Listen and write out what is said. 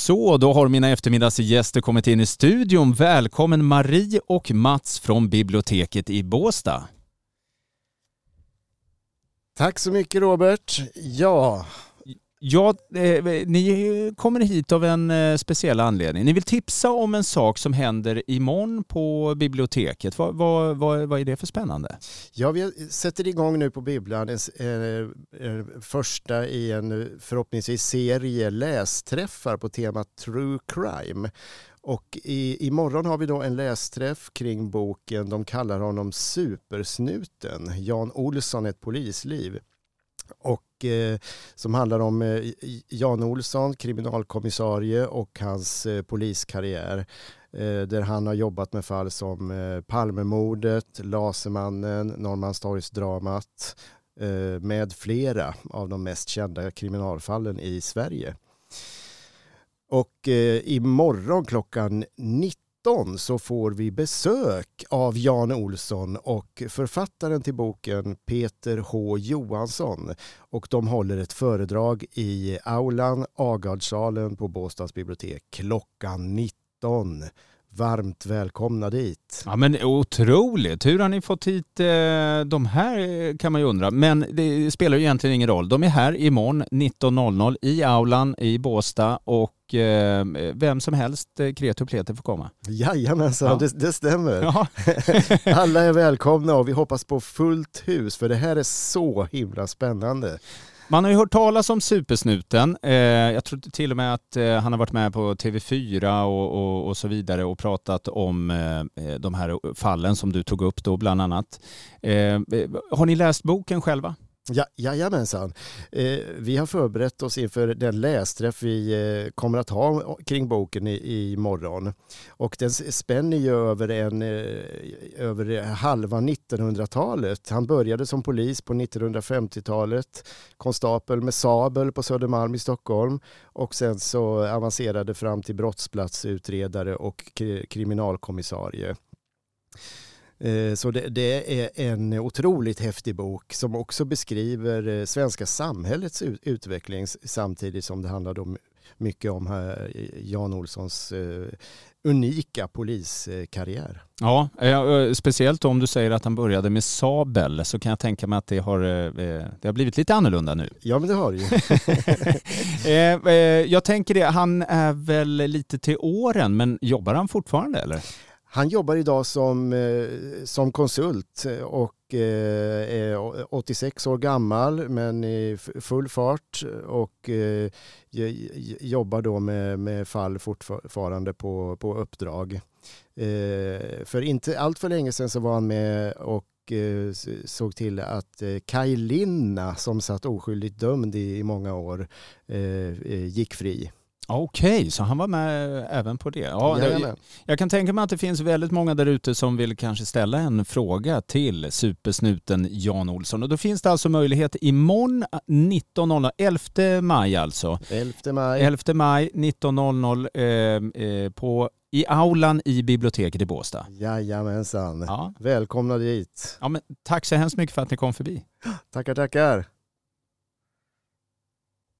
Så, då har mina eftermiddagsgäster kommit in i studion. Välkommen Marie och Mats från biblioteket i Båstad. Tack så mycket Robert. Ja, Ja, eh, eh, ni kommer hit av en eh, speciell anledning. Ni vill tipsa om en sak som händer imorgon på biblioteket. Vad, vad, vad, vad är det för spännande? ja vi sätter igång nu på bibblan en, eh, första i en eh, förhoppningsvis serie lästräffar på temat True Crime. Och i, imorgon har vi då en lästräff kring boken, de kallar honom Supersnuten, Jan Olsson, ett polisliv. Och eh, som handlar om eh, Jan Olsson, kriminalkommissarie och hans eh, poliskarriär. Eh, där han har jobbat med fall som eh, Palmemordet, Lasermannen, Norrmalmstorgsdramat eh, med flera av de mest kända kriminalfallen i Sverige. Och eh, imorgon klockan 19 så får vi besök av Jan Olsson och författaren till boken Peter H Johansson. Och de håller ett föredrag i aulan Agardsalen på Båstads bibliotek klockan 19. Varmt välkomna dit. Ja men otroligt! Hur har ni fått hit eh, de här eh, kan man ju undra. Men det spelar ju egentligen ingen roll. De är här imorgon 19.00 i aulan i Båstad och eh, vem som helst, och pleti får komma. Jajamensan, Ja. det, det stämmer. Ja. Alla är välkomna och vi hoppas på fullt hus för det här är så himla spännande. Man har ju hört talas om Supersnuten. Eh, jag tror till och med att eh, han har varit med på TV4 och, och, och så vidare och pratat om eh, eh, de här fallen som du tog upp då bland annat. Eh, eh har ni läst boken själva? Ja, jajamensan. Eh, vi har förberett oss inför den lästräff vi eh, kommer att ha kring boken i, i morgon. Och den spänner ju över, en, eh, över eh, halva 1900-talet. Han började som polis på 1950-talet, konstapel med sabel på Södermalm i Stockholm och sen så avancerade fram till brottsplatsutredare och kriminalkommissarie. Eh, Så det, det är en otroligt häftig bok som också beskriver eh, svenska samhällets ut- utveckling samtidigt som det handlar om mycket om här, Jan Olssons eh, unika poliskarriär. Ja, eh, speciellt om du säger att han började med sabel så kan jag tänka mig att det har, eh, det har blivit lite annorlunda nu. Ja men det har det ju. Eh, eh, jag tänker det, han är väl lite till åren men jobbar han fortfarande eller? Han jobbar idag som, eh, som konsult eh, och eh, är 86 år gammal men i full fart och jobbar då med, med fall fortfarande på, på uppdrag. För inte allt för länge sedan så var han med och såg till att Kaj Linna som satt oskyldigt dömd i, många år gick fri. Okej, så han var med även på det. Ja, Jajamän. jag kan tänka mig att det finns väldigt många där ute som vill kanske ställa en fråga till supersnuten Jan Olsson. Och då finns det alltså möjlighet imorgon 19.00, 11 maj alltså. 11 maj. 11 maj 19.00 eh, eh, på, i aulan i biblioteket i Båstad. Jajamensan. Ja. Välkomna dit. Ja, men tack så hemskt mycket för att ni kom förbi. Tackar, tackar.